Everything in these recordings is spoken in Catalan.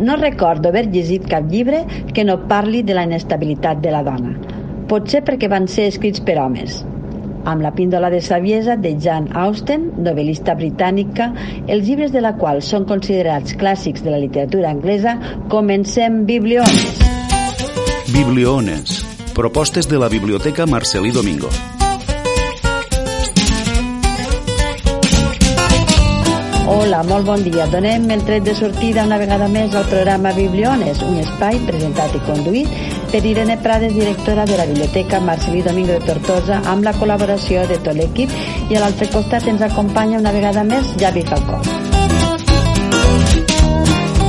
No recordo haver llegit cap llibre que no parli de la inestabilitat de la dona. Potser perquè van ser escrits per homes. Amb la píndola de saviesa de Jane Austen, novel·lista britànica, els llibres de la qual són considerats clàssics de la literatura anglesa, comencem Bibliones. Bibliones. Propostes de la Biblioteca Marcelí Domingo. Hola, molt bon dia. Donem el tret de sortida una vegada més al programa Bibliones, un espai presentat i conduït per Irene Prades, directora de la Biblioteca Marcelí Domingo de Tortosa, amb la col·laboració de tot l'equip i a l'altre costat ens acompanya una vegada més Javi Falcó.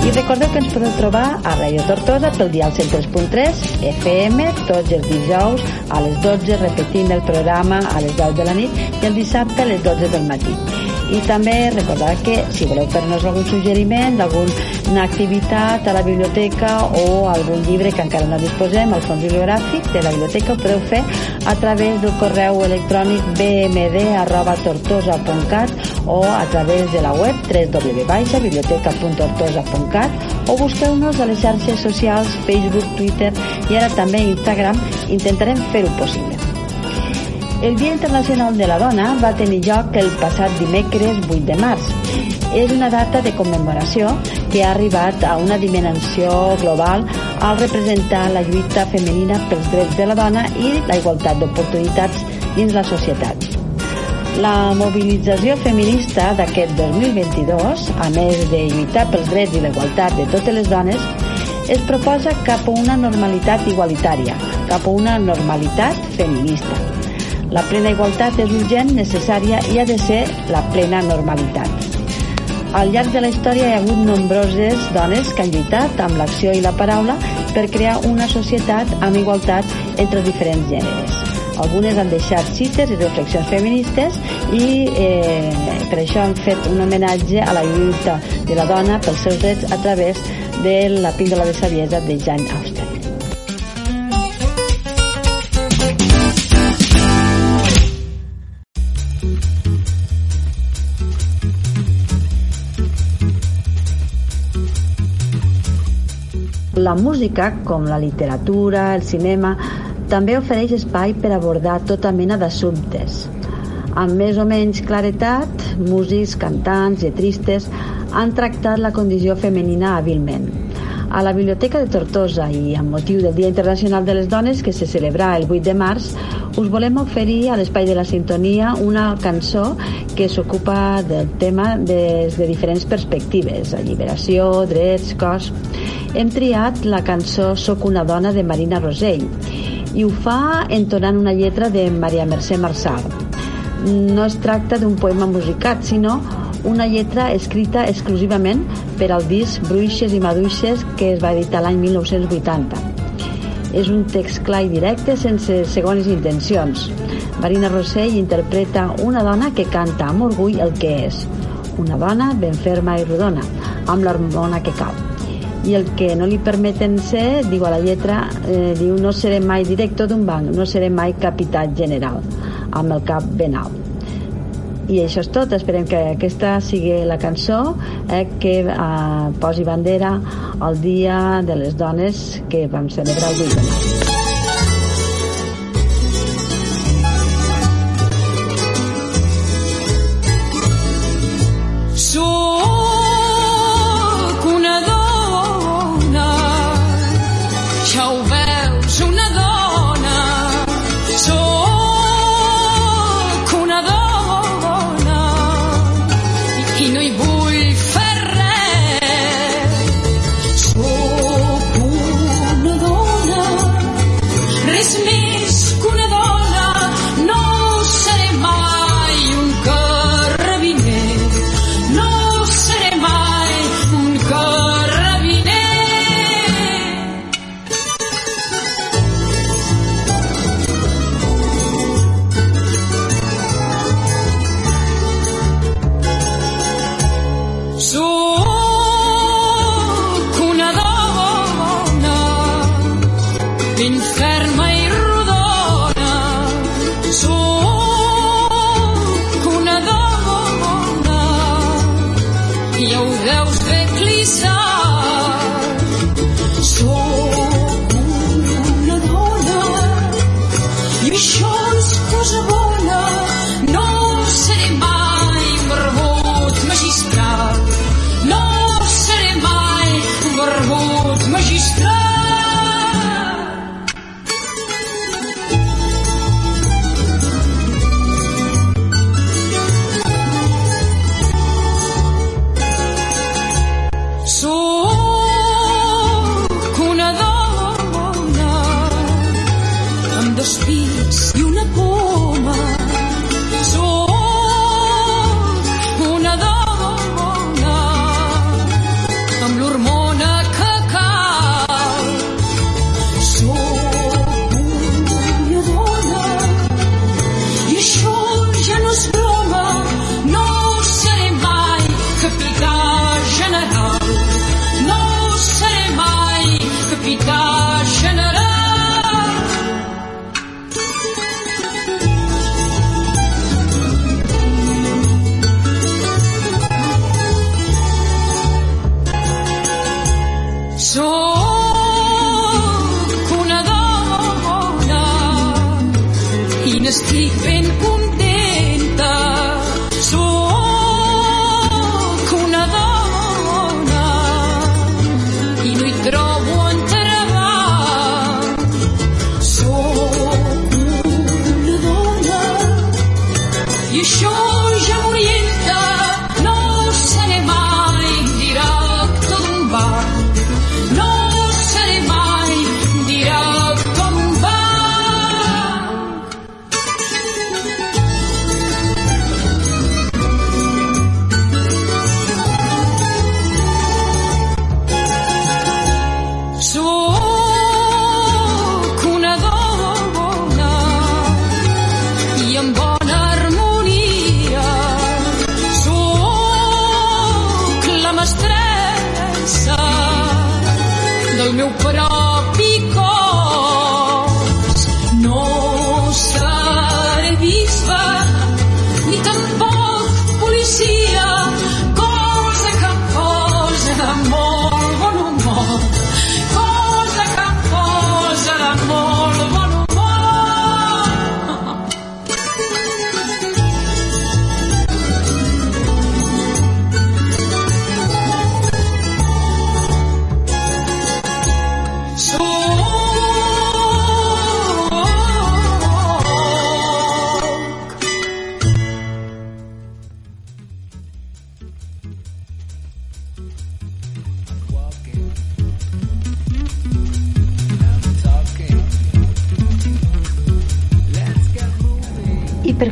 I recordeu que ens podeu trobar a Ràdio Tortosa pel dial 103.3 FM tots els dijous a les 12 repetint el programa a les 10 de la nit i el dissabte a les 12 del matí. I també recordar que si voleu fer-nos algun suggeriment d'alguna activitat a la biblioteca o algun llibre que encara no disposem, al fons bibliogràfic de la biblioteca ho podeu fer a través del correu electrònic bmd arroba tortosa.cat o a través de la web www.biblioteca.tortosa.cat o busqueu-nos a les xarxes socials Facebook, Twitter i ara també Instagram intentarem fer-ho possible. El Dia Internacional de la Dona va tenir lloc el passat dimecres 8 de març. És una data de commemoració que ha arribat a una dimensió global al representar la lluita femenina pels drets de la dona i la igualtat d'oportunitats dins la societat. La mobilització feminista d'aquest 2022, a més de lluitar pels drets i la igualtat de totes les dones, es proposa cap a una normalitat igualitària, cap a una normalitat feminista. La plena igualtat és urgent, necessària i ha de ser la plena normalitat. Al llarg de la història hi ha hagut nombroses dones que han lluitat amb l'acció i la paraula per crear una societat amb igualtat entre diferents gèneres. Algunes han deixat cites i reflexions feministes i eh, per això han fet un homenatge a la lluita de la dona pels seus drets a través de la píndola de saviesa de Jane Austen. La música, com la literatura, el cinema, també ofereix espai per abordar tota mena d'assumptes. Amb més o menys claretat, músics, cantants, lletristes han tractat la condició femenina hàbilment. A la Biblioteca de Tortosa i amb motiu del Dia Internacional de les Dones que se celebra el 8 de març, us volem oferir a l'Espai de la Sintonia una cançó que s'ocupa del tema des de diferents perspectives, alliberació, drets, cos... Hem triat la cançó Soc una dona de Marina Rosell i ho fa entonant una lletra de Maria Mercè Marçal. No es tracta d'un poema musicat, sinó una lletra escrita exclusivament per al disc Bruixes i Maduixes que es va editar l'any 1980. És un text clar i directe sense segones intencions. Marina Rossell interpreta una dona que canta amb orgull el que és. Una dona ben ferma i rodona, amb l'hormona que cal i el que no li permeten ser, diu a la lletra, eh, diu no seré mai director d'un banc, no seré mai capital general, amb el cap ben alt. I això és tot, esperem que aquesta sigui la cançó eh, que eh, posi bandera al Dia de les Dones que vam celebrar el 8 de.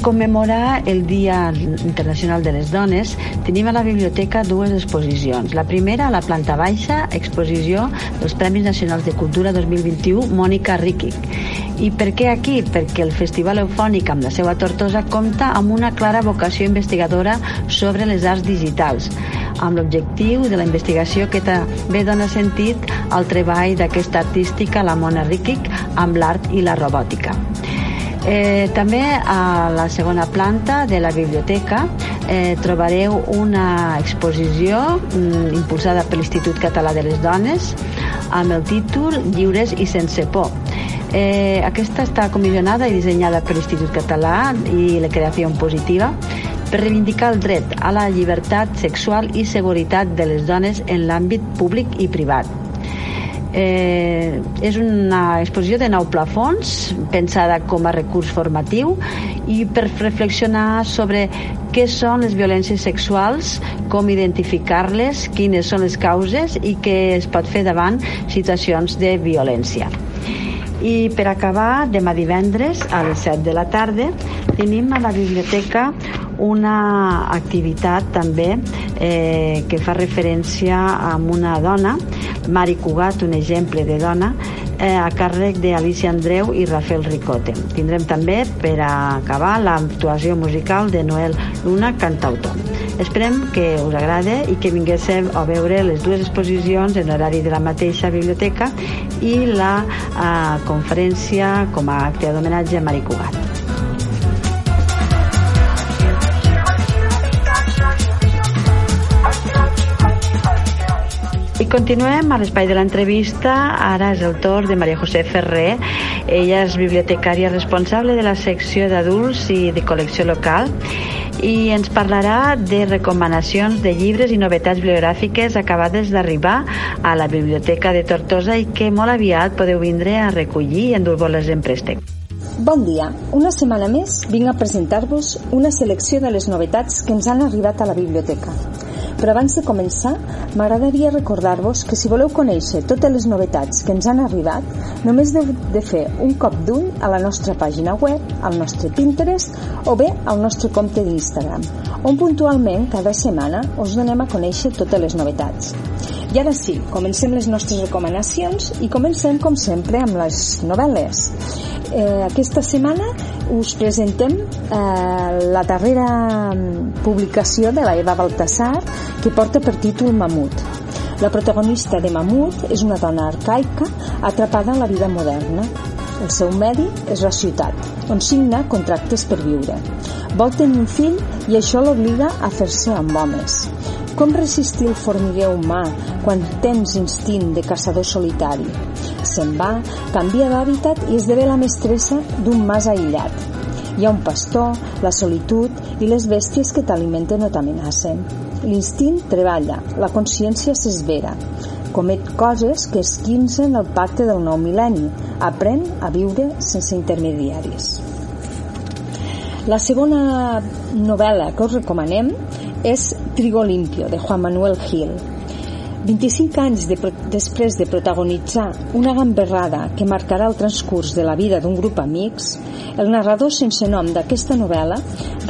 Commemorar el Dia Internacional de les Dones, tenim a la biblioteca dues exposicions. La primera, a la planta baixa, exposició dels Premis Nacionals de Cultura 2021, Mònica Riquic. I per què aquí? Perquè el Festival Eufònic amb la seva Tortosa compta amb una clara vocació investigadora sobre les arts digitals, amb l'objectiu de la investigació que també dona sentit al treball d'aquesta artística, la Mona Riquic, amb l'art i la robòtica. Eh, també a la segona planta de la biblioteca eh, trobareu una exposició mm, impulsada per l'Institut Català de les Dones amb el títol Lliures i sense por. Eh, aquesta està comissionada i dissenyada per l'Institut Català i la creació positiva per reivindicar el dret a la llibertat sexual i seguretat de les dones en l'àmbit públic i privat. Eh, és una exposició de nou plafons pensada com a recurs formatiu i per reflexionar sobre què són les violències sexuals, com identificar-les, quines són les causes i què es pot fer davant situacions de violència. I per acabar, demà divendres a les 7 de la tarda tenim a la biblioteca una activitat també eh, que fa referència a una dona, Mari Cugat, un exemple de dona, eh, a càrrec d'Alicia Andreu i Rafael Ricote. Tindrem també, per acabar, l'actuació musical de Noel Luna, cantautor. Esperem que us agrade i que vinguéssiu a veure les dues exposicions en horari de la mateixa biblioteca i la eh, conferència com a acte d'homenatge a Mari Cugat. Continuem a l'espai de l'entrevista. Ara és el torn de Maria José Ferrer. Ella és bibliotecària responsable de la secció d'adults i de col·lecció local i ens parlarà de recomanacions de llibres i novetats bibliogràfiques acabades d'arribar a la Biblioteca de Tortosa i que molt aviat podeu vindre a recollir i endur-vos-les en préstec. Bon dia. Una setmana més vinc a presentar-vos una selecció de les novetats que ens han arribat a la biblioteca. Però abans de començar, m'agradaria recordar-vos que si voleu conèixer totes les novetats que ens han arribat, només heu de fer un cop d'ull a la nostra pàgina web, al nostre Pinterest o bé al nostre compte d'Instagram, on puntualment cada setmana us donem a conèixer totes les novetats. I ara sí, comencem les nostres recomanacions i comencem, com sempre, amb les novel·les. Eh, aquesta setmana us presentem eh, la darrera mm, publicació de la Eva Baltasar que porta per títol Mamut. La protagonista de Mamut és una dona arcaica atrapada en la vida moderna. El seu medi és la ciutat, on signa contractes per viure. Vol tenir un fill i això l'obliga a fer-se amb homes. Com resistir el formiguer humà quan tens instint de caçador solitari? Se'n va, canvia d'hàbitat i esdevé la mestressa d'un mas aïllat. Hi ha un pastor, la solitud i les bèsties que t'alimenten o t'amenacen. L'instint treballa, la consciència s'esvera. Comet coses que esquinsen el pacte del nou mil·lenni. Aprèn a viure sense intermediaris. La segona novel·la que us recomanem és Trigo Limpio, de Juan Manuel Gil. 25 anys de, després de protagonitzar una gamberrada que marcarà el transcurs de la vida d'un grup amics, el narrador sense nom d'aquesta novel·la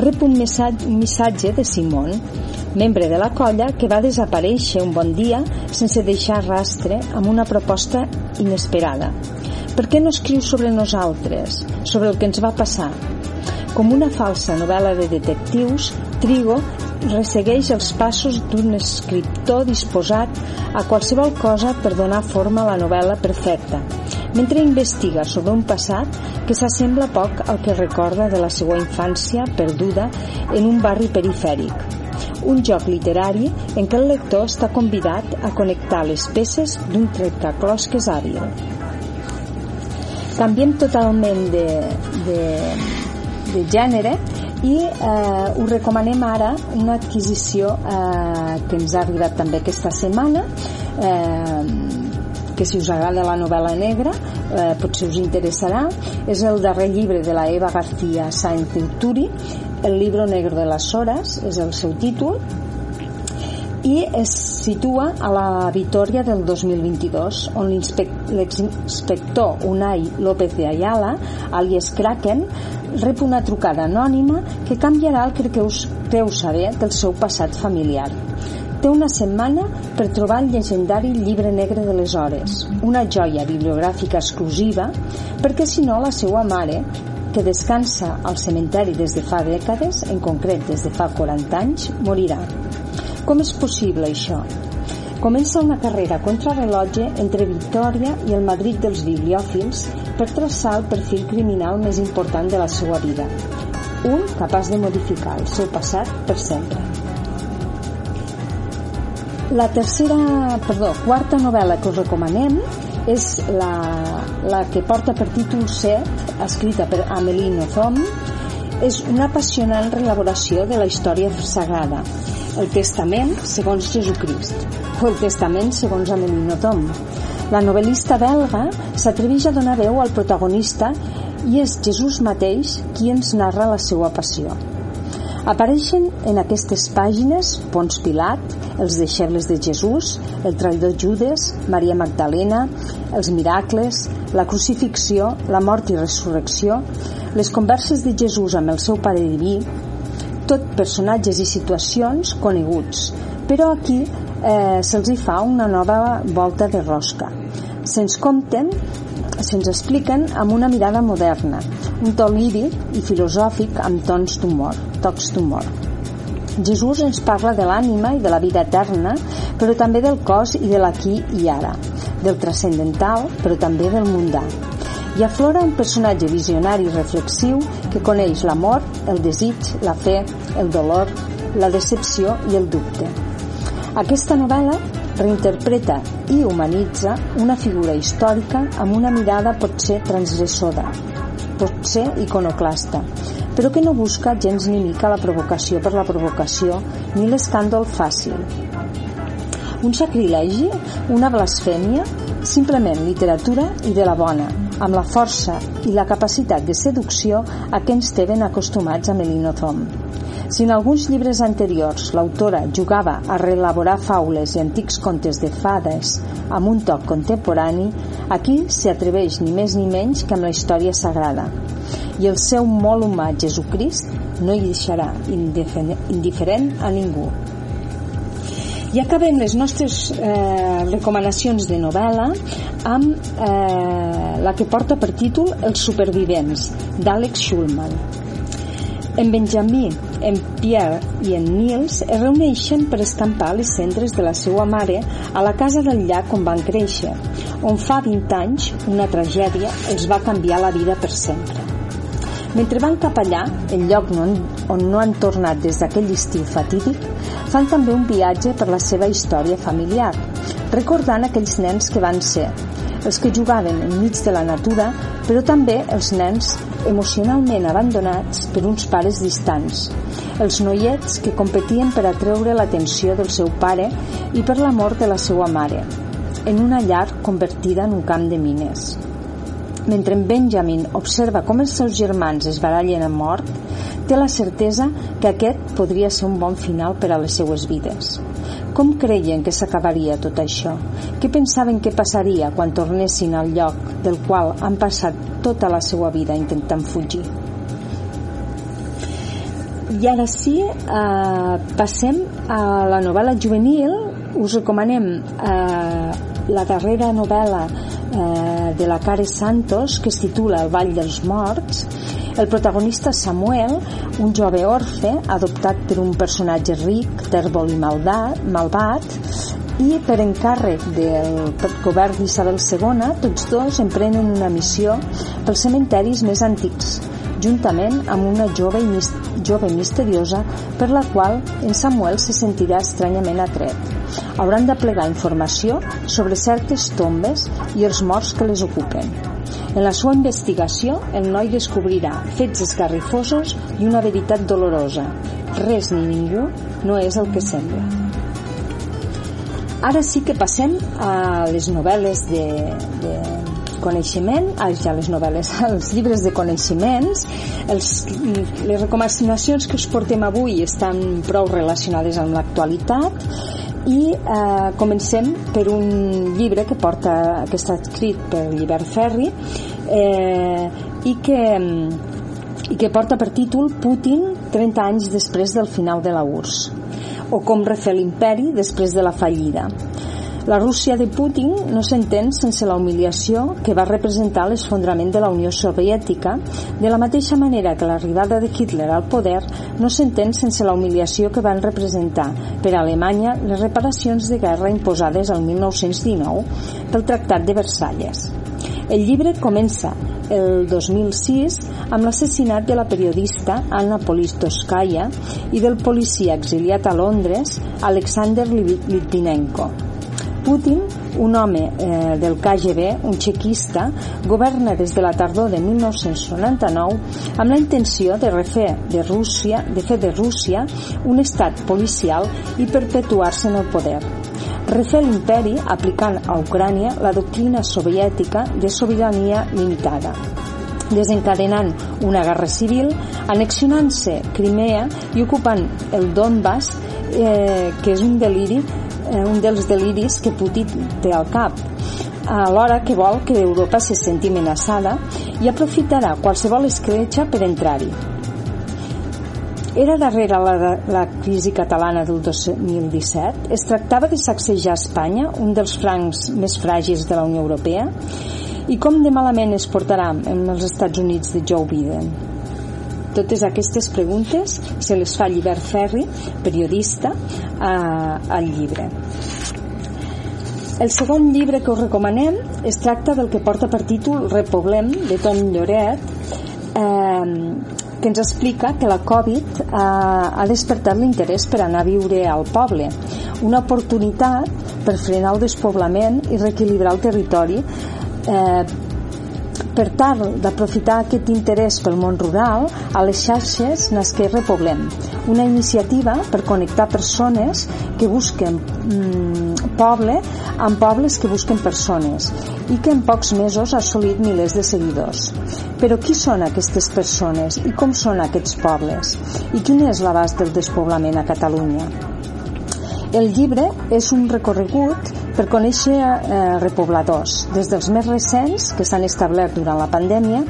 rep un missatge, de Simon, membre de la colla que va desaparèixer un bon dia sense deixar rastre amb una proposta inesperada. Per què no escrius sobre nosaltres, sobre el que ens va passar? Com una falsa novel·la de detectius, Trigo ressegueix els passos d'un escriptor disposat a qualsevol cosa per donar forma a la novel·la perfecta, mentre investiga sobre un passat que s'assembla poc al que recorda de la seva infància perduda en un barri perifèric. Un joc literari en què el lector està convidat a connectar les peces d'un trencaclosques hàbil. Canviem totalment de, de, de gènere i eh, us recomanem ara una adquisició eh, que ens ha arribat també aquesta setmana eh, que si us agrada la novel·la negra eh, potser us interessarà. És el darrer llibre de la Eva García Sainz Turi El libro negro de las horas és el seu títol i es situa a la Vitoria del 2022 on l'exinspector Unai López de Ayala alias Kraken rep una trucada anònima que canviarà el que creus, creu saber del seu passat familiar. Té una setmana per trobar el llegendari llibre negre de les hores, una joia bibliogràfica exclusiva, perquè si no la seva mare, que descansa al cementeri des de fa dècades, en concret des de fa 40 anys, morirà. Com és possible això? Comença una carrera contrarrellotge entre Victòria i el Madrid dels bibliòfils per traçar el perfil criminal més important de la seva vida, un capaç de modificar el seu passat per sempre. La tercera, perdó, quarta novel·la que us recomanem és la, la que porta per títol Set, escrita per Amélie Nothomb, és una apassionant relaboració de la història sagrada, el Testament segons Jesucrist, o el Testament segons Amélie Nothomb. La novel·lista belga s'atreveix a donar veu al protagonista i és Jesús mateix qui ens narra la seva passió. Apareixen en aquestes pàgines Pons Pilat, els deixebles de Jesús, el traïdor Judes, Maria Magdalena, els miracles, la crucifixió, la mort i resurrecció, les converses de Jesús amb el seu pare diví, tot personatges i situacions coneguts, però aquí eh, se'ls hi fa una nova volta de rosca. Se'ns compten, se'ns expliquen amb una mirada moderna, un to líric i filosòfic amb tons d'humor, tocs d'humor. Jesús ens parla de l'ànima i de la vida eterna, però també del cos i de l'aquí i ara, del transcendental, però també del mundà. I aflora un personatge visionari i reflexiu que coneix l'amor, el desig, la fe, el dolor, la decepció i el dubte. Aquesta novel·la reinterpreta i humanitza una figura històrica amb una mirada potser transgressora, potser iconoclasta, però que no busca gens ni mica la provocació per la provocació ni l'escàndol fàcil. Un sacrilegi, una blasfèmia, simplement literatura i de la bona, amb la força i la capacitat de seducció a què ens tenen acostumats a Melinothom. Si en alguns llibres anteriors l'autora jugava a reelaborar faules i antics contes de fades amb un toc contemporani, aquí s'hi atreveix ni més ni menys que amb la història sagrada. I el seu molt humà Jesucrist no hi deixarà indiferent a ningú. I acabem les nostres eh, recomanacions de novel·la amb eh, la que porta per títol Els supervivents, d'Àlex Schulman. En Benjamí, en Pierre i en Niels es reuneixen per escampar les cendres de la seva mare a la casa del llac on van créixer, on fa 20 anys una tragèdia els va canviar la vida per sempre. Mentre van cap allà, el lloc on, on no han tornat des d'aquell estiu fatídic, fan també un viatge per la seva història familiar, recordant aquells nens que van ser, els que jugaven enmig de la natura, però també els nens emocionalment abandonats per uns pares distants, els noiets que competien per atreure l'atenció del seu pare i per l'amor de la seva mare, en una llar convertida en un camp de mines. Mentre en Benjamin observa com els seus germans es barallen a mort, té la certesa que aquest podria ser un bon final per a les seues vides. Com creien que s'acabaria tot això? Què pensaven que passaria quan tornessin al lloc del qual han passat tota la seva vida intentant fugir? I ara sí, eh, passem a la novel·la juvenil. Us recomanem eh, la darrera novel·la eh, de la Care Santos que es titula El Vall dels Morts el protagonista Samuel, un jove orfe adoptat per un personatge ric, tèrbol i maldat, malvat, i per encàrrec del govern d'Isabel II, tots dos emprenen una missió pels cementeris més antics, juntament amb una jove, jove misteriosa per la qual en Samuel se sentirà estranyament atret. Hauran de plegar informació sobre certes tombes i els morts que les ocupen. En la seva investigació, el noi descobrirà fets esgarrifosos i una veritat dolorosa. Res ni ningú no és el que sembla. Ara sí que passem a les novel·les de, de coneixement, ja les novel·les, als llibres de coneixements. Els, les recomanacions que us portem avui estan prou relacionades amb l'actualitat i eh, comencem per un llibre que porta que està escrit per Llibert Ferri eh, i que i que porta per títol Putin 30 anys després del final de la URSS o com refer l'imperi després de la fallida la Rússia de Putin no s'entén sense la humiliació que va representar l'esfondrament de la Unió Soviètica, de la mateixa manera que l'arribada de Hitler al poder no s'entén sense la humiliació que van representar per a Alemanya les reparacions de guerra imposades al 1919 pel Tractat de Versalles. El llibre comença el 2006 amb l'assassinat de la periodista Anna Politkovskaya i del policia exiliat a Londres Alexander Litvinenko. Putin, un home eh, del KGB, un txequista, governa des de la tardor de 1999 amb la intenció de refer de Rússia, de fer de Rússia un estat policial i perpetuar-se en el poder. Refer l'imperi aplicant a Ucrània la doctrina soviètica de sobirania limitada desencadenant una guerra civil, anexionant-se Crimea i ocupant el Donbass, eh, que és un deliri eh, un dels deliris que Putin té al cap alhora que vol que Europa se senti amenaçada i aprofitarà qualsevol escletxa per entrar-hi. Era darrere la, la crisi catalana del 2017? Es tractava de sacsejar Espanya, un dels francs més fràgils de la Unió Europea? I com de malament es portarà amb els Estats Units de Joe Biden? Totes aquestes preguntes se les fa Llibert Ferri, periodista, a, al llibre. El segon llibre que us recomanem es tracta del que porta per títol Repoblem, de Tom Lloret, eh, que ens explica que la Covid eh, ha despertat l'interès per anar a viure al poble, una oportunitat per frenar el despoblament i reequilibrar el territori eh, per tal d'aprofitar aquest interès pel món rural, a les xarxes nasqué Repoblem, una iniciativa per connectar persones que busquen mm, poble amb pobles que busquen persones i que en pocs mesos ha assolit milers de seguidors. Però qui són aquestes persones i com són aquests pobles? I quin és l'abast del despoblament a Catalunya? El llibre és un recorregut per conèixer eh, repobladors, des dels més recents, que s'han establert durant la pandèmia,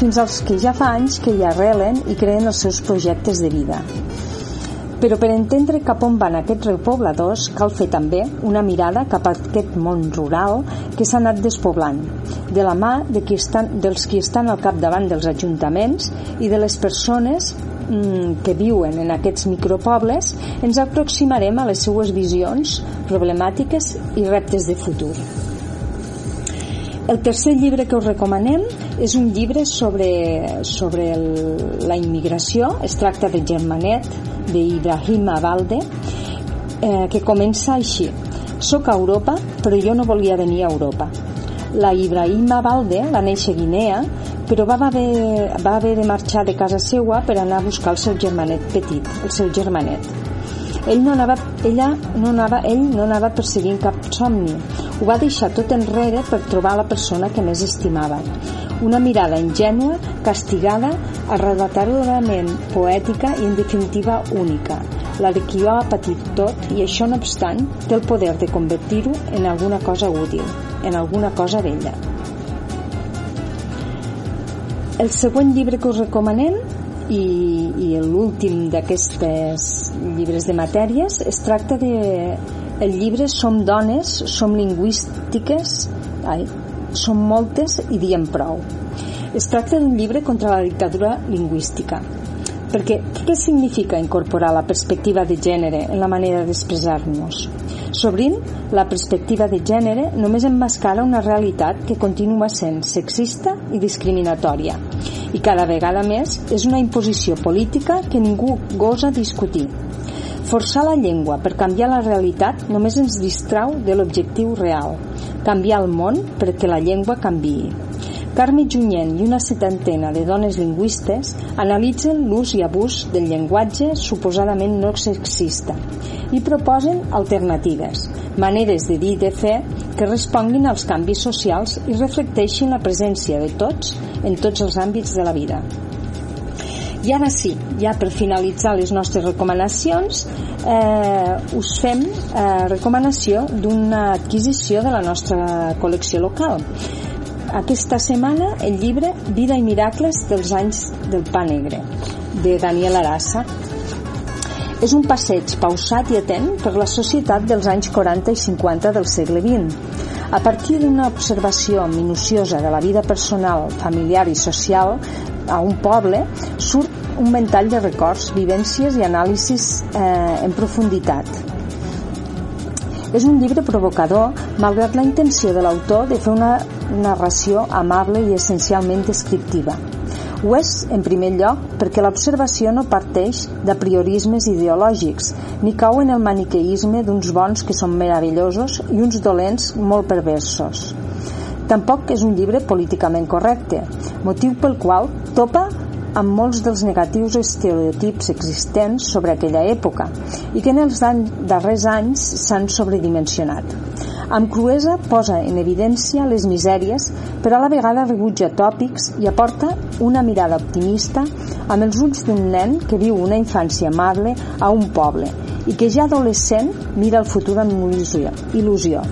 fins als que ja fa anys que hi arrelen i creen els seus projectes de vida. Però per entendre cap on van aquests repobladors cal fer també una mirada cap a aquest món rural que s'ha anat despoblant, de la mà de qui estan, dels qui estan al capdavant dels ajuntaments i de les persones que viuen en aquests micropobles, ens aproximarem a les seues visions, problemàtiques i reptes de futur. El tercer llibre que us recomanem és un llibre sobre, sobre el, la immigració. Es tracta de Germanet, d'Ibrahim Abalde, eh, que comença així. Soc a Europa, però jo no volia venir a Europa. La Ibrahim Abalde va néixer a Guinea, però va haver, va haver de marxar de casa seua per anar a buscar el seu germanet petit, el seu germanet. Ell no anava, ella no anava, ell no anava perseguint cap somni. Ho va deixar tot enrere per trobar la persona que més estimava. Una mirada ingènua, castigada, arrebatadorament poètica i en definitiva única. La de qui ho ha patit tot i això no obstant té el poder de convertir-ho en alguna cosa útil, en alguna cosa bella. El següent llibre que us recomanem i, i l'últim d'aquestes llibres de matèries es tracta de el llibre Som dones, som lingüístiques ai, som moltes i diem prou. Es tracta d'un llibre contra la dictadura lingüística perquè què significa incorporar la perspectiva de gènere en la manera d'expressar-nos? Sovint, la perspectiva de gènere només emmascara una realitat que continua sent sexista i discriminatòria i cada vegada més és una imposició política que ningú gosa discutir. Forçar la llengua per canviar la realitat només ens distrau de l'objectiu real, canviar el món perquè la llengua canviï. Carme Junyent i una setantena de dones lingüistes analitzen l'ús i abús del llenguatge suposadament no sexista i proposen alternatives, maneres de dir i de fer que responguin als canvis socials i reflecteixin la presència de tots en tots els àmbits de la vida. I ara sí, ja per finalitzar les nostres recomanacions, eh, us fem eh, recomanació d'una adquisició de la nostra col·lecció local aquesta setmana el llibre Vida i miracles dels anys del pa negre, de Daniel Arassa. És un passeig pausat i atent per la societat dels anys 40 i 50 del segle XX. A partir d'una observació minuciosa de la vida personal, familiar i social a un poble, surt un ventall de records, vivències i anàlisis eh, en profunditat. És un llibre provocador, malgrat la intenció de l'autor de fer una narració amable i essencialment descriptiva. Ho és, en primer lloc, perquè l'observació no parteix de priorismes ideològics, ni cau en el maniqueïsme d'uns bons que són meravellosos i uns dolents molt perversos. Tampoc és un llibre políticament correcte, motiu pel qual topa amb molts dels negatius estereotips existents sobre aquella època i que en els darrers anys s'han sobredimensionat. Amb cruesa posa en evidència les misèries, però a la vegada rebutja tòpics i aporta una mirada optimista amb els ulls d'un nen que viu una infància amable a un poble i que ja adolescent mira el futur amb il·lusió.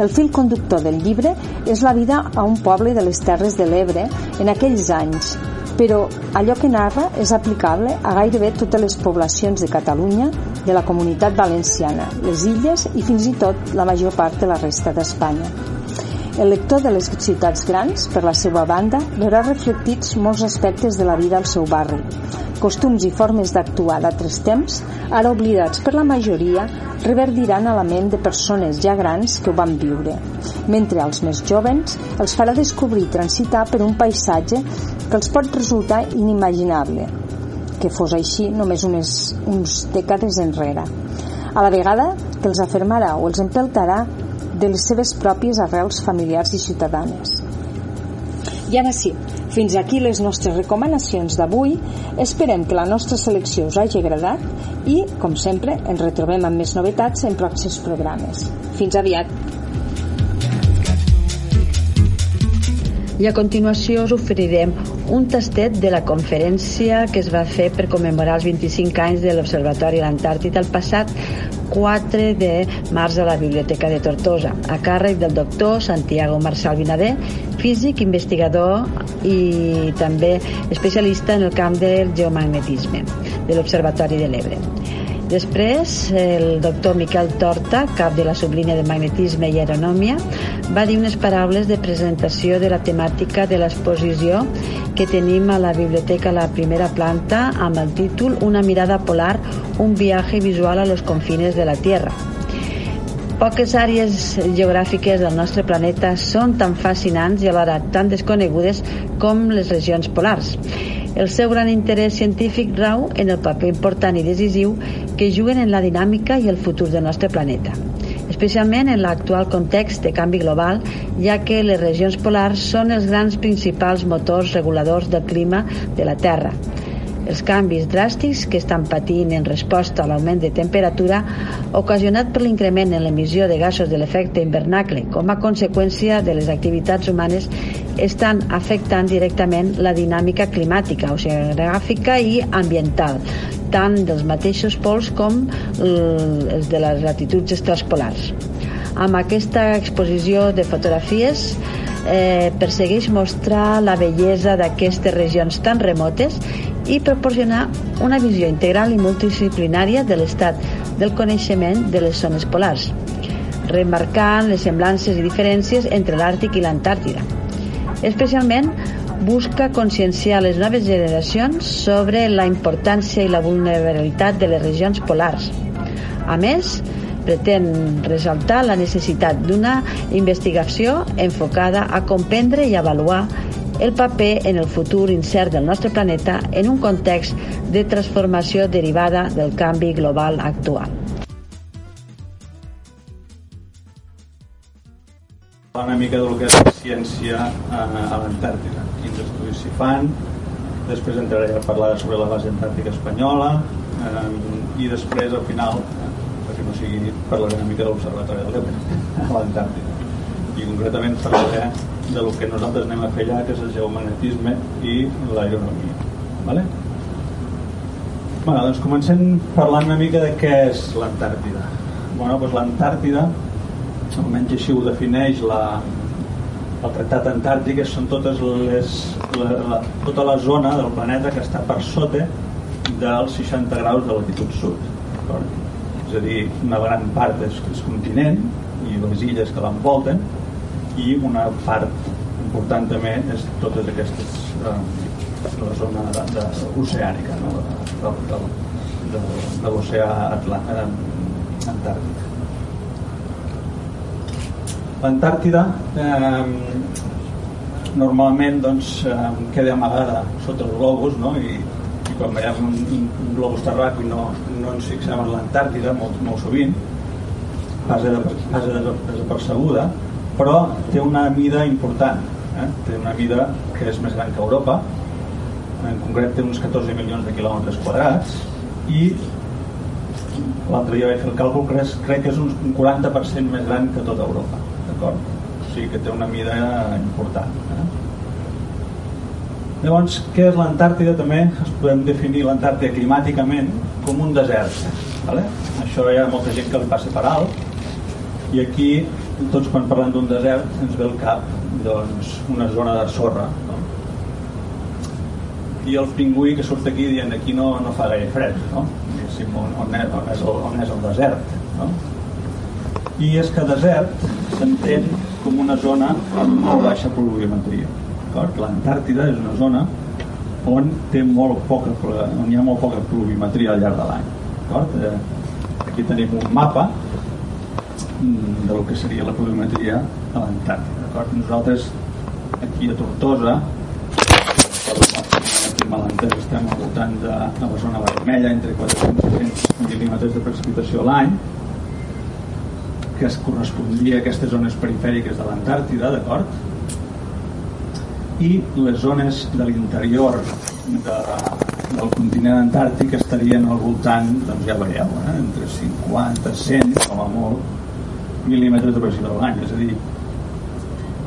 El fil conductor del llibre és la vida a un poble de les Terres de l'Ebre en aquells anys, però allò que narra és aplicable a gairebé totes les poblacions de Catalunya, de la comunitat valenciana, les illes i fins i tot la major part de la resta d'Espanya. El lector de les ciutats grans, per la seva banda, veurà reflectits molts aspectes de la vida al seu barri, costums i formes d'actuar d'altres temps, ara oblidats per la majoria, reverdiran a la ment de persones ja grans que ho van viure, mentre als més jovens els farà descobrir transitar per un paisatge que els pot resultar inimaginable, que fos així només unes, uns dècades enrere. A la vegada que els afermarà o els empeltarà de les seves pròpies arrels familiars i ciutadanes. I ara sí, fins aquí les nostres recomanacions d'avui. Esperem que la nostra selecció us hagi agradat i, com sempre, ens retrobem amb més novetats en pròxims programes. Fins aviat! I a continuació us oferirem un tastet de la conferència que es va fer per commemorar els 25 anys de l'Observatori a l'Antàrtida el passat 4 de març a la Biblioteca de Tortosa, a càrrec del doctor Santiago Marçal Vinader, físic, investigador i també especialista en el camp del geomagnetisme de l'Observatori de l'Ebre. Després, el doctor Miquel Torta, cap de la sublínia de magnetisme i aeronòmia, va dir unes paraules de presentació de la temàtica de l'exposició que tenim a la biblioteca a la primera planta amb el títol Una mirada polar, un viaje visual a los confines de la Tierra. Poques àrees geogràfiques del nostre planeta són tan fascinants i alhora tan desconegudes com les regions polars. El seu gran interès científic rau en el paper important i decisiu que juguen en la dinàmica i el futur del nostre planeta especialment en l'actual context de canvi global, ja que les regions polars són els grans principals motors reguladors del clima de la Terra. Els canvis dràstics que estan patint en resposta a l'augment de temperatura ocasionat per l'increment en l'emissió de gasos de l'efecte hivernacle com a conseqüència de les activitats humanes estan afectant directament la dinàmica climàtica, oceanogràfica i ambiental, tant dels mateixos pols com els de les latituds extrapolars. Amb aquesta exposició de fotografies eh, persegueix mostrar la bellesa d'aquestes regions tan remotes i proporcionar una visió integral i multidisciplinària de l'estat del coneixement de les zones polars, remarcant les semblances i diferències entre l'Àrtic i l'Antàrtida. Especialment busca conscienciar les noves generacions sobre la importància i la vulnerabilitat de les regions polars. A més, pretén ressaltar la necessitat d'una investigació enfocada a comprendre i avaluar el paper en el futur incert del nostre planeta en un context de transformació derivada del canvi global actual. una mica del que és la ciència a, a l'Antàrtida, quins estudis s'hi fan, després entraré a parlar sobre la base antàrtica espanyola eh, i després al final, eh, perquè no sigui, parlaré una mica de l'Observatori de l'Ebre a l'Antàrtida. I concretament parlaré de lo que nosaltres anem a fer allà, que és el geomagnetisme i l'aeronomia. Vale? Bueno, doncs comencem parlant una mica de què és l'Antàrtida. Bueno, doncs l'Antàrtida, almenys així ho defineix la, el Tractat Antàrtic, són totes les, la, la, tota la zona del planeta que està per sota dels 60 graus de latitud sud. És a dir, una gran part és, és continent i les illes que l'envolten i una part important també és totes aquestes eh, la zona de, de, oceànica no? de, de, de, de l'oceà eh, Antàrtic l'Antàrtida eh, normalment doncs, eh, queda amagada sota els globus no? I, i quan veiem un, un, globus terràquil no, no ens fixem en l'Antàrtida molt, molt sovint passa, de, passa desapercebuda però té una mida important eh? té una mida que és més gran que Europa en concret té uns 14 milions de quilòmetres quadrats i l'altre dia vaig fer el càlcul crec, crec que és un 40% més gran que tota Europa d'acord? o sigui que té una mida important eh? llavors què és l'Antàrtida també es podem definir l'Antàrtida climàticament com un desert vale? això hi ha molta gent que li passa per alt i aquí tots quan parlem d'un desert ens ve al cap doncs, una zona de sorra no? i el pingüí que surt aquí dient aquí no, no fa gaire fred no? on, on, és, on, és el, on és el desert no? i és que desert s'entén com una zona amb molt baixa pluviometria l'Antàrtida és una zona on té molt poca on hi ha molt poca pluviometria al llarg de l'any eh, aquí tenim un mapa del que seria la pluviometria a l'Antàrtida. Nosaltres aquí a Tortosa Malentès estem al voltant de, de la zona vermella entre 400 i 500 mil·límetres de precipitació a l'any que es correspondria a aquestes zones perifèriques de l'Antàrtida, d'acord? i les zones de l'interior de, del continent antàrtic estarien al voltant, doncs ja veieu, eh? entre 50, 100, com a molt, mil·límetres de pressió de l'any, és a dir,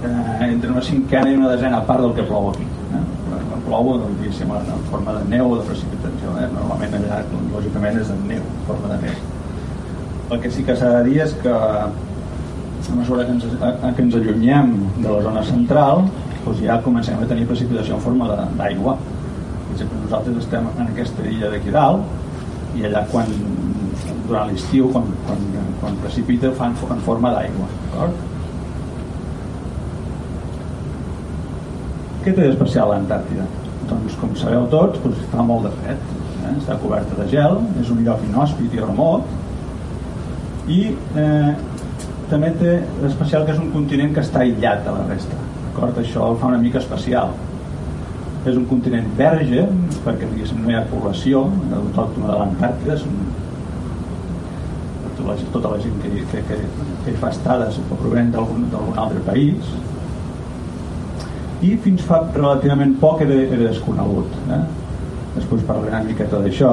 eh, entre una cinquena i una desena part del que plou aquí. Eh? Quan plou, doncs, en forma de neu o de precipitació. Eh? Normalment allà, doncs, lògicament, és de neu, en forma de neu. El que sí que s'ha de dir és que a mesura que ens, a, que ens allunyem de la zona central doncs ja comencem a tenir precipitació en forma d'aigua nosaltres estem en aquesta illa d'aquí dalt i allà quan durant l'estiu quan, quan, quan precipita fan en forma d'aigua? Què té d'especial l'Antàrtida? Doncs com sabeu tots doncs, fa molt de fred eh? està coberta de gel és un lloc inhòspit i remot i eh, també té l'especial que és un continent que està aïllat de la resta d'acord? això el fa una mica especial és un continent verge perquè no hi ha població autòctona de l'Antàrtida són la, tota la gent que, que, que, que fa estades provenen d'algun altre país i fins fa relativament poc era, era desconegut eh? després parlaré una miqueta d'això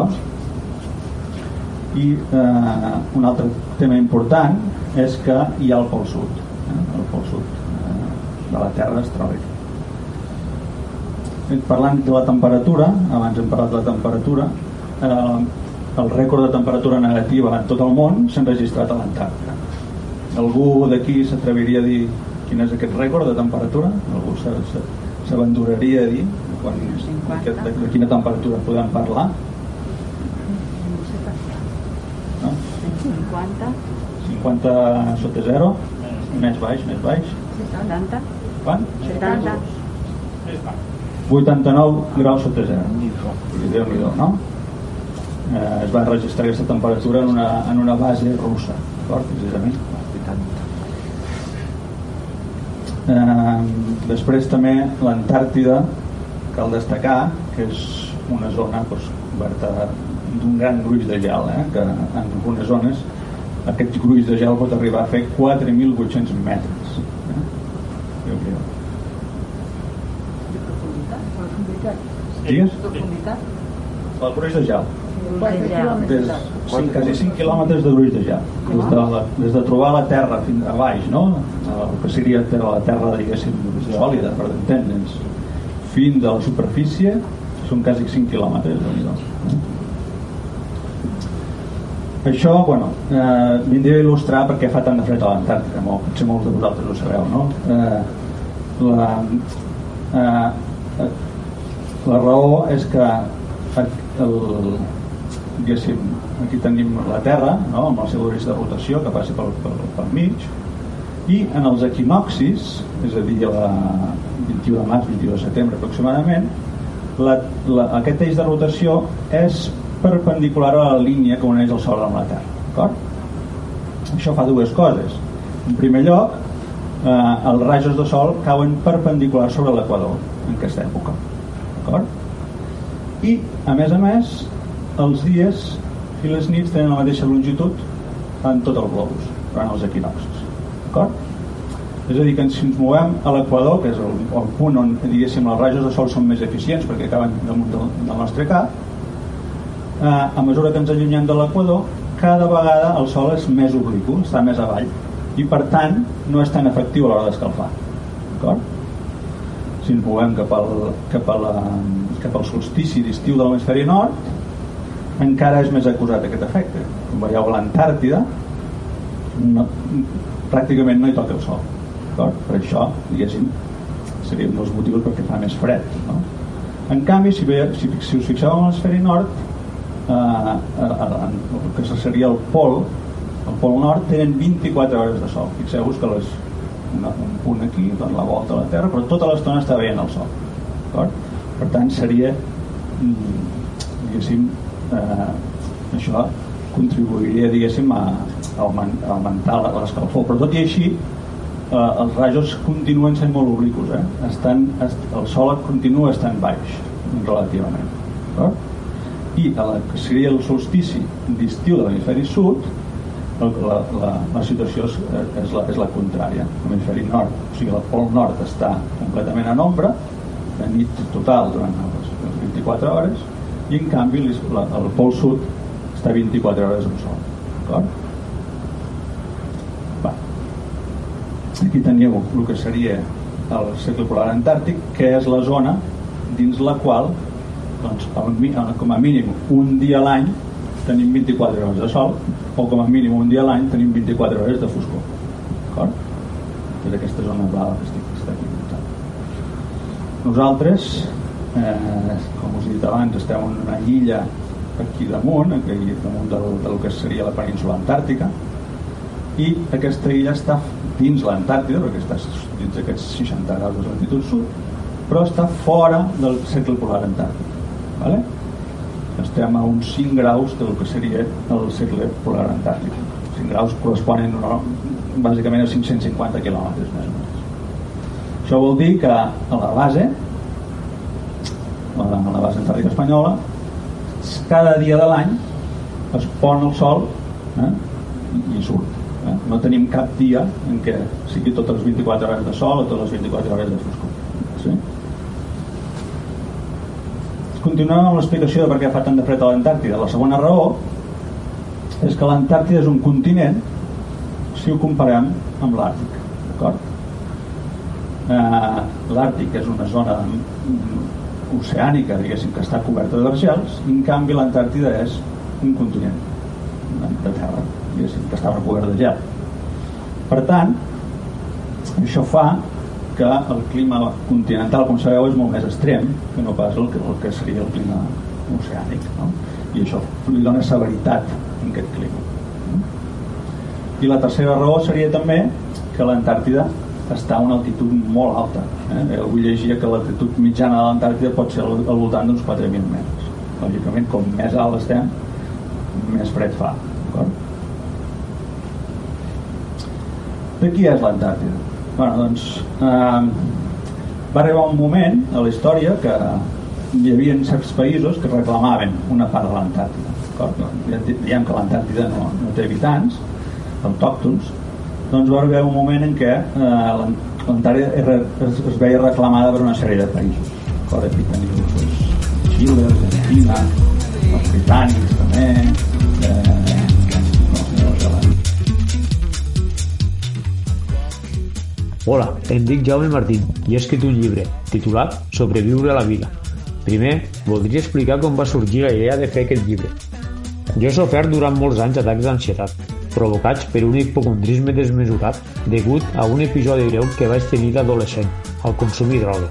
i eh, un altre tema important és que hi ha el pol sud eh? el pol sud eh, de la Terra es troba aquí parlant de la temperatura abans hem parlat de la temperatura eh, el rècord de temperatura negativa en tot el món s'ha registrat a l'Antàrtida algú d'aquí s'atreviria a dir quin és aquest rècord de temperatura? algú s'aventuraria a dir quan, de, de quina temperatura podem parlar? No? 50 50 sota 0 més baix, més baix 70 quan? 70 89 graus sota 0 déu nhi no? Eh, es va registrar aquesta temperatura en una, en una base russa d'acord? precisament eh, després també l'Antàrtida cal destacar que és una zona doncs, coberta d'un gran gruix de gel eh? que en algunes zones aquest gruix de gel pot arribar a fer 4.800 metres eh? Déu n'hi do. Digues? El gruix de gel. Des, quasi 5 quilòmetres de de gel. Des de, la, des de trobar la terra fins a baix, no? El que seria la terra, diguéssim, sòlida, per entendre'ns, fins a la superfície, són quasi 5 quilòmetres. Doncs, eh? Això, bueno, eh, vindria a il·lustrar perquè fa tant de fred a l'Antàrtica, molt, potser molts de vosaltres ho sabeu, no? Eh, la, eh, la raó és que el, diguéssim, aquí tenim la Terra no? amb el seu eix de rotació que passa pel, pel, pel mig i en els equinoxis és a dir, la 21 de març, 21 de setembre aproximadament la, la, aquest eix de rotació és perpendicular a la línia que uneix el Sol amb la Terra d'acord? això fa dues coses en primer lloc eh, els rajos de sol cauen perpendiculars sobre l'equador en aquesta època d'acord? i a més a més els dies i les nits tenen la mateixa longitud en tot el globus durant els equinoxis d'acord? és a dir que si ens movem a l'equador que és el, el punt on diguéssim els rajos de sol són més eficients perquè acaben damunt del, del nostre cap eh, a mesura que ens allunyem de l'equador cada vegada el sol és més obliqu està més avall i per tant no és tan efectiu a l'hora d'escalfar d'acord? si ens movem cap al, cap, a la, cap al solstici d'estiu de l'hemisferi nord encara és més acusat aquest efecte. Com veieu a l'Antàrtida no, pràcticament no hi toca el sol per això diguéssim seria un dels motius perquè fa més fred no? en canvi si, ve, si, si us fixeu en l'hemisferi nord eh, eh, el que seria el pol el pol nord tenen 24 hores de sol. Fixeu-vos que les, una, un punt aquí dona la volta a la Terra però tota l'estona està veient el sol per tant seria mm, diguéssim eh, això contribuiria diguéssim a, a augmentar l'escalfor però tot i així eh, els rajos continuen sent molt obliquos eh? estan, est, el sol continua estant baix relativament d'acord? i a la, que seria el solstici d'estiu de l'hemisferi sud la, la, la situació és, és, la, és la contrària l'hemisferi nord, o sigui el pol nord està completament en ombra de nit total durant les, les 24 hores i en canvi el pol sud està 24 hores amb sol d'acord? Aquí teniu el que seria el cercle polar antàrtic que és la zona dins la qual doncs, com a mínim un dia a l'any tenim 24 hores de sol o com a mínim un dia a l'any tenim 24 hores de foscor d'acord? és aquesta zona blava que estic, que muntat. nosaltres eh, com us he dit abans estem en una illa aquí damunt aquí damunt del, del que seria la península antàrtica i aquesta illa està dins l'Antàrtida perquè està dins d'aquests 60 graus de latitud sud però està fora del cercle polar antàrtic vale? estem a uns 5 graus del que seria el cercle polar antàrtic 5 graus corresponen no, bàsicament a 550 quilòmetres més o menys això vol dir que a la base la, a la base antàrtica espanyola cada dia de l'any es pon el sol eh, i, surt eh? no tenim cap dia en què sigui totes les 24 hores de sol o totes les 24 hores de foscor sí? continuem amb l'explicació de per què fa tant de fred a l'Antàrtida la segona raó és que l'Antàrtida és un continent si ho comparem amb l'Àrtic d'acord? Eh, l'Àrtic és una zona oceànica diguéssim que està coberta d'argels i en canvi l'Antàrtida és un continent de terra diguéssim que està recobert de gel per tant això fa que el clima continental com sabeu és molt més extrem que no pas el que, el que seria el clima oceànic no? i això li dona severitat en aquest clima i la tercera raó seria també que l'Antàrtida està a una altitud molt alta eh? avui llegia que l'altitud mitjana de l'Antàrtida pot ser al, voltant d'uns 4.000 metres lògicament com més alt estem més fred fa de qui és l'Antàrtida? Bueno, doncs, eh, va arribar un moment a la història que hi havia certs països que reclamaven una part de l'Antàrtida. Ja diem que l'Antàrtida no, no té habitants, autòctons, doncs va arribar un moment en què eh, l'Antàrtida es, es, es veia reclamada per una sèrie de països. Teniu doncs, Xile, Argentina, els britànics també, eh. Hola, em dic Jaume Martín i he escrit un llibre titulat Sobreviure a la vida. Primer, voldria explicar com va sorgir la idea de fer aquest llibre. Jo he sofert durant molts anys atacs d'ansietat, provocats per un hipocondrisme desmesurat degut a un episodi greu que vaig tenir d'adolescent, al consumir droga.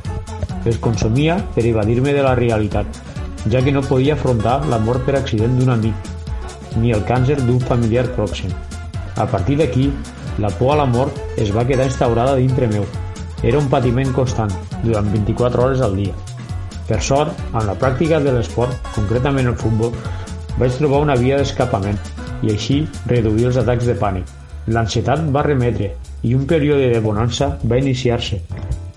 Les consumia per evadir-me de la realitat, ja que no podia afrontar la mort per accident d'un amic, ni el càncer d'un familiar pròxim. A partir d'aquí, la por a la mort es va quedar instaurada dintre meu. Era un patiment constant, durant 24 hores al dia. Per sort, amb la pràctica de l'esport, concretament el futbol, vaig trobar una via d'escapament i així reduir els atacs de pànic. L'ansietat va remetre i un període de bonança va iniciar-se.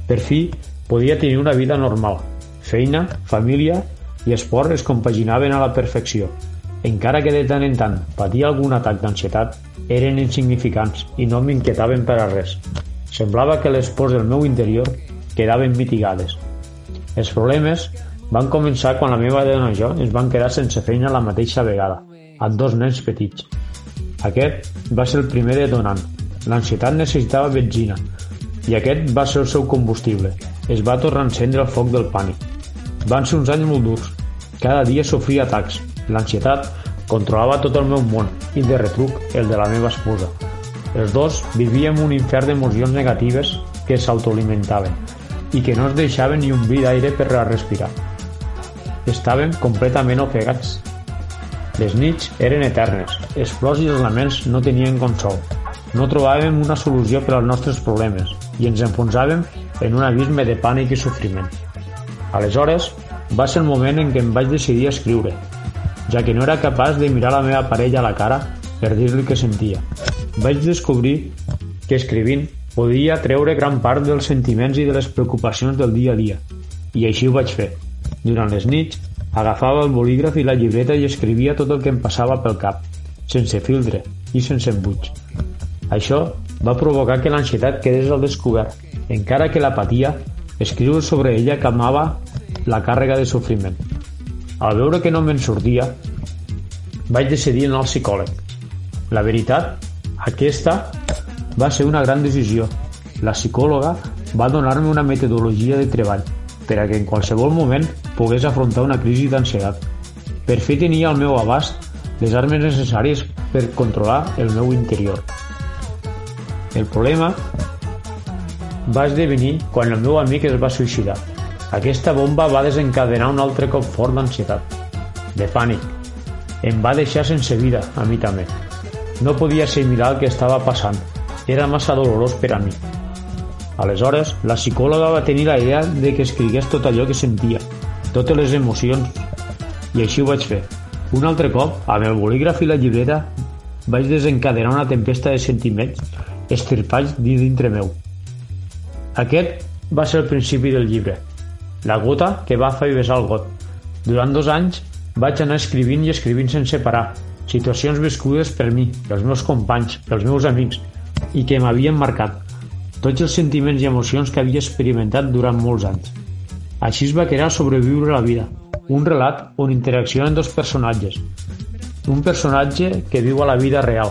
Per fi, podia tenir una vida normal. Feina, família i esport es compaginaven a la perfecció. Encara que de tant en tant patia algun atac d'ansietat, eren insignificants i no m'inquietaven per a res. Semblava que les pors del meu interior quedaven mitigades. Els problemes van començar quan la meva dona i jo ens vam quedar sense feina la mateixa vegada, amb dos nens petits. Aquest va ser el primer detonant. L'ansietat necessitava benzina i aquest va ser el seu combustible. Es va tornar a encendre el foc del pànic. Van ser uns anys molt durs. Cada dia sofria atacs. L'ansietat controlava tot el meu món i de retruc el de la meva esposa. Els dos vivíem un infern d'emocions negatives que s'autoalimentaven i que no ens deixaven ni un bri d'aire per a respirar. Estàvem completament ofegats. Les nits eren eternes, els plors i els laments no tenien consol. No trobàvem una solució per als nostres problemes i ens enfonsàvem en un abisme de pànic i sofriment. Aleshores, va ser el moment en què em vaig decidir a escriure, ja que no era capaç de mirar la meva parella a la cara per dir-li què sentia. Vaig descobrir que escrivint podia treure gran part dels sentiments i de les preocupacions del dia a dia, i així ho vaig fer. Durant les nits, agafava el bolígraf i la llibreta i escrivia tot el que em passava pel cap, sense filtre i sense embuig. Això va provocar que l'ansietat quedés al descobert, encara que l'apatia escriure sobre ella calmava la càrrega de sofriment. Al veure que no me'n sortia, vaig decidir anar al psicòleg. La veritat, aquesta va ser una gran decisió. La psicòloga va donar-me una metodologia de treball per a que en qualsevol moment pogués afrontar una crisi d'ansietat. Per fi tenia al meu abast les armes necessàries per controlar el meu interior. El problema va esdevenir quan el meu amic es va suïcidar. Aquesta bomba va desencadenar un altre cop fort d'ansietat, de pànic. Em va deixar sense vida, a mi també. No podia assimilar el que estava passant. Era massa dolorós per a mi. Aleshores, la psicòloga va tenir la idea de que escrigués tot allò que sentia, totes les emocions, i així ho vaig fer. Un altre cop, amb el bolígraf i la llibreta, vaig desencadenar una tempesta de sentiments estirpats dintre meu. Aquest va ser el principi del llibre, la gota que va fer vessar el got. Durant dos anys vaig anar escrivint i escrivint sense parar, situacions viscudes per mi, pels meus companys, pels meus amics, i que m'havien marcat, tots els sentiments i emocions que havia experimentat durant molts anys. Així es va crear Sobreviure la vida, un relat on interaccionen dos personatges. Un personatge que viu a la vida real,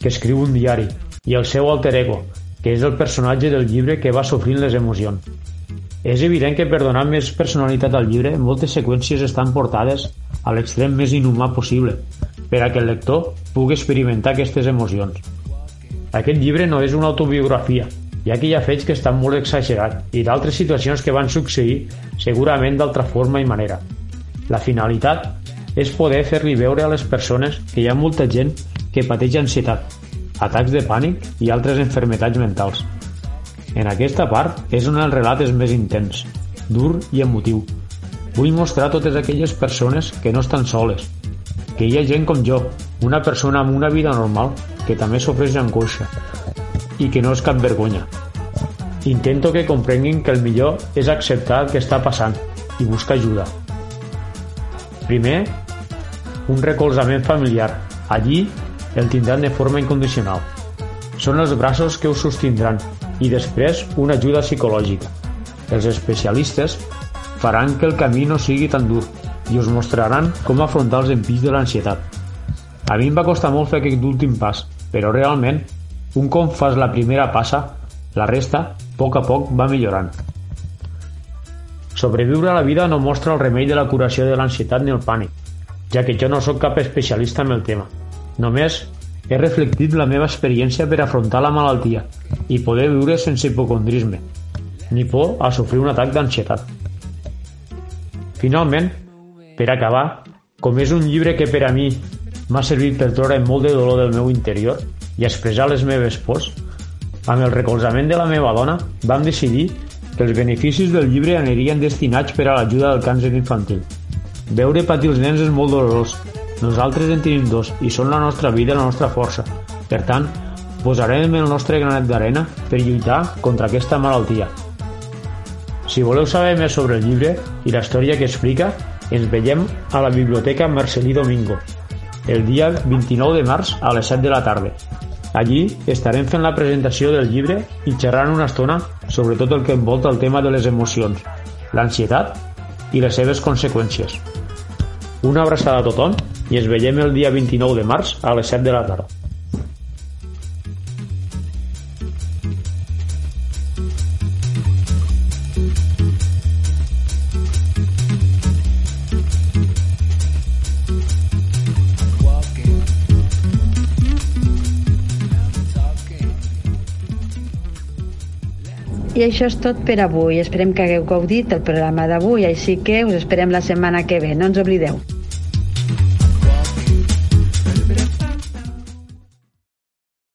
que escriu un diari, i el seu alter ego, que és el personatge del llibre que va sofrint les emocions. És evident que per donar més personalitat al llibre, moltes seqüències estan portades a l'extrem més inhumà possible, per a que el lector pugui experimentar aquestes emocions. Aquest llibre no és una autobiografia, ja que hi ha fets que estan molt exagerats i d'altres situacions que van succeir segurament d'altra forma i manera. La finalitat és poder fer-li veure a les persones que hi ha molta gent que pateix ansietat, atacs de pànic i altres enfermetats mentals. En aquesta part és on el relat és més intens, dur i emotiu. Vull mostrar totes aquelles persones que no estan soles, que hi ha gent com jo, una persona amb una vida normal que també sofreix d'angoixa i que no és cap vergonya. Intento que comprenguin que el millor és acceptar el que està passant i buscar ajuda. Primer, un recolzament familiar. Allí el tindran de forma incondicional. Són els braços que us sostindran i després una ajuda psicològica. Els especialistes faran que el camí no sigui tan dur i us mostraran com afrontar els empills de l'ansietat. A mi em va costar molt fer aquest últim pas, però realment, un cop fas la primera passa, la resta, a poc a poc, va millorant. Sobreviure a la vida no mostra el remei de la curació de l'ansietat ni el pànic, ja que jo no sóc cap especialista en el tema. Només he reflectit la meva experiència per afrontar la malaltia i poder viure sense hipocondrisme, ni por a sofrir un atac d'ansietat. Finalment, per acabar, com és un llibre que per a mi m'ha servit per treure molt de dolor del meu interior i expressar les meves pors, amb el recolzament de la meva dona vam decidir que els beneficis del llibre anirien destinats per a l'ajuda del càncer infantil. Veure patir els nens és molt dolorós nosaltres en tenim dos i són la nostra vida i la nostra força. Per tant, posarem el nostre granet d'arena per lluitar contra aquesta malaltia. Si voleu saber més sobre el llibre i la història que explica, ens veiem a la Biblioteca Marcelí Domingo, el dia 29 de març a les 7 de la tarda. Allí estarem fent la presentació del llibre i xerrant una estona sobre tot el que envolta el tema de les emocions, l'ansietat i les seves conseqüències. Una abraçada a tothom i ens veiem el dia 29 de març a les 7 de la tarda. Això és tot per avui. Esperem que hagueu gaudit el programa d'avui, així que us esperem la setmana que ve. No ens oblideu.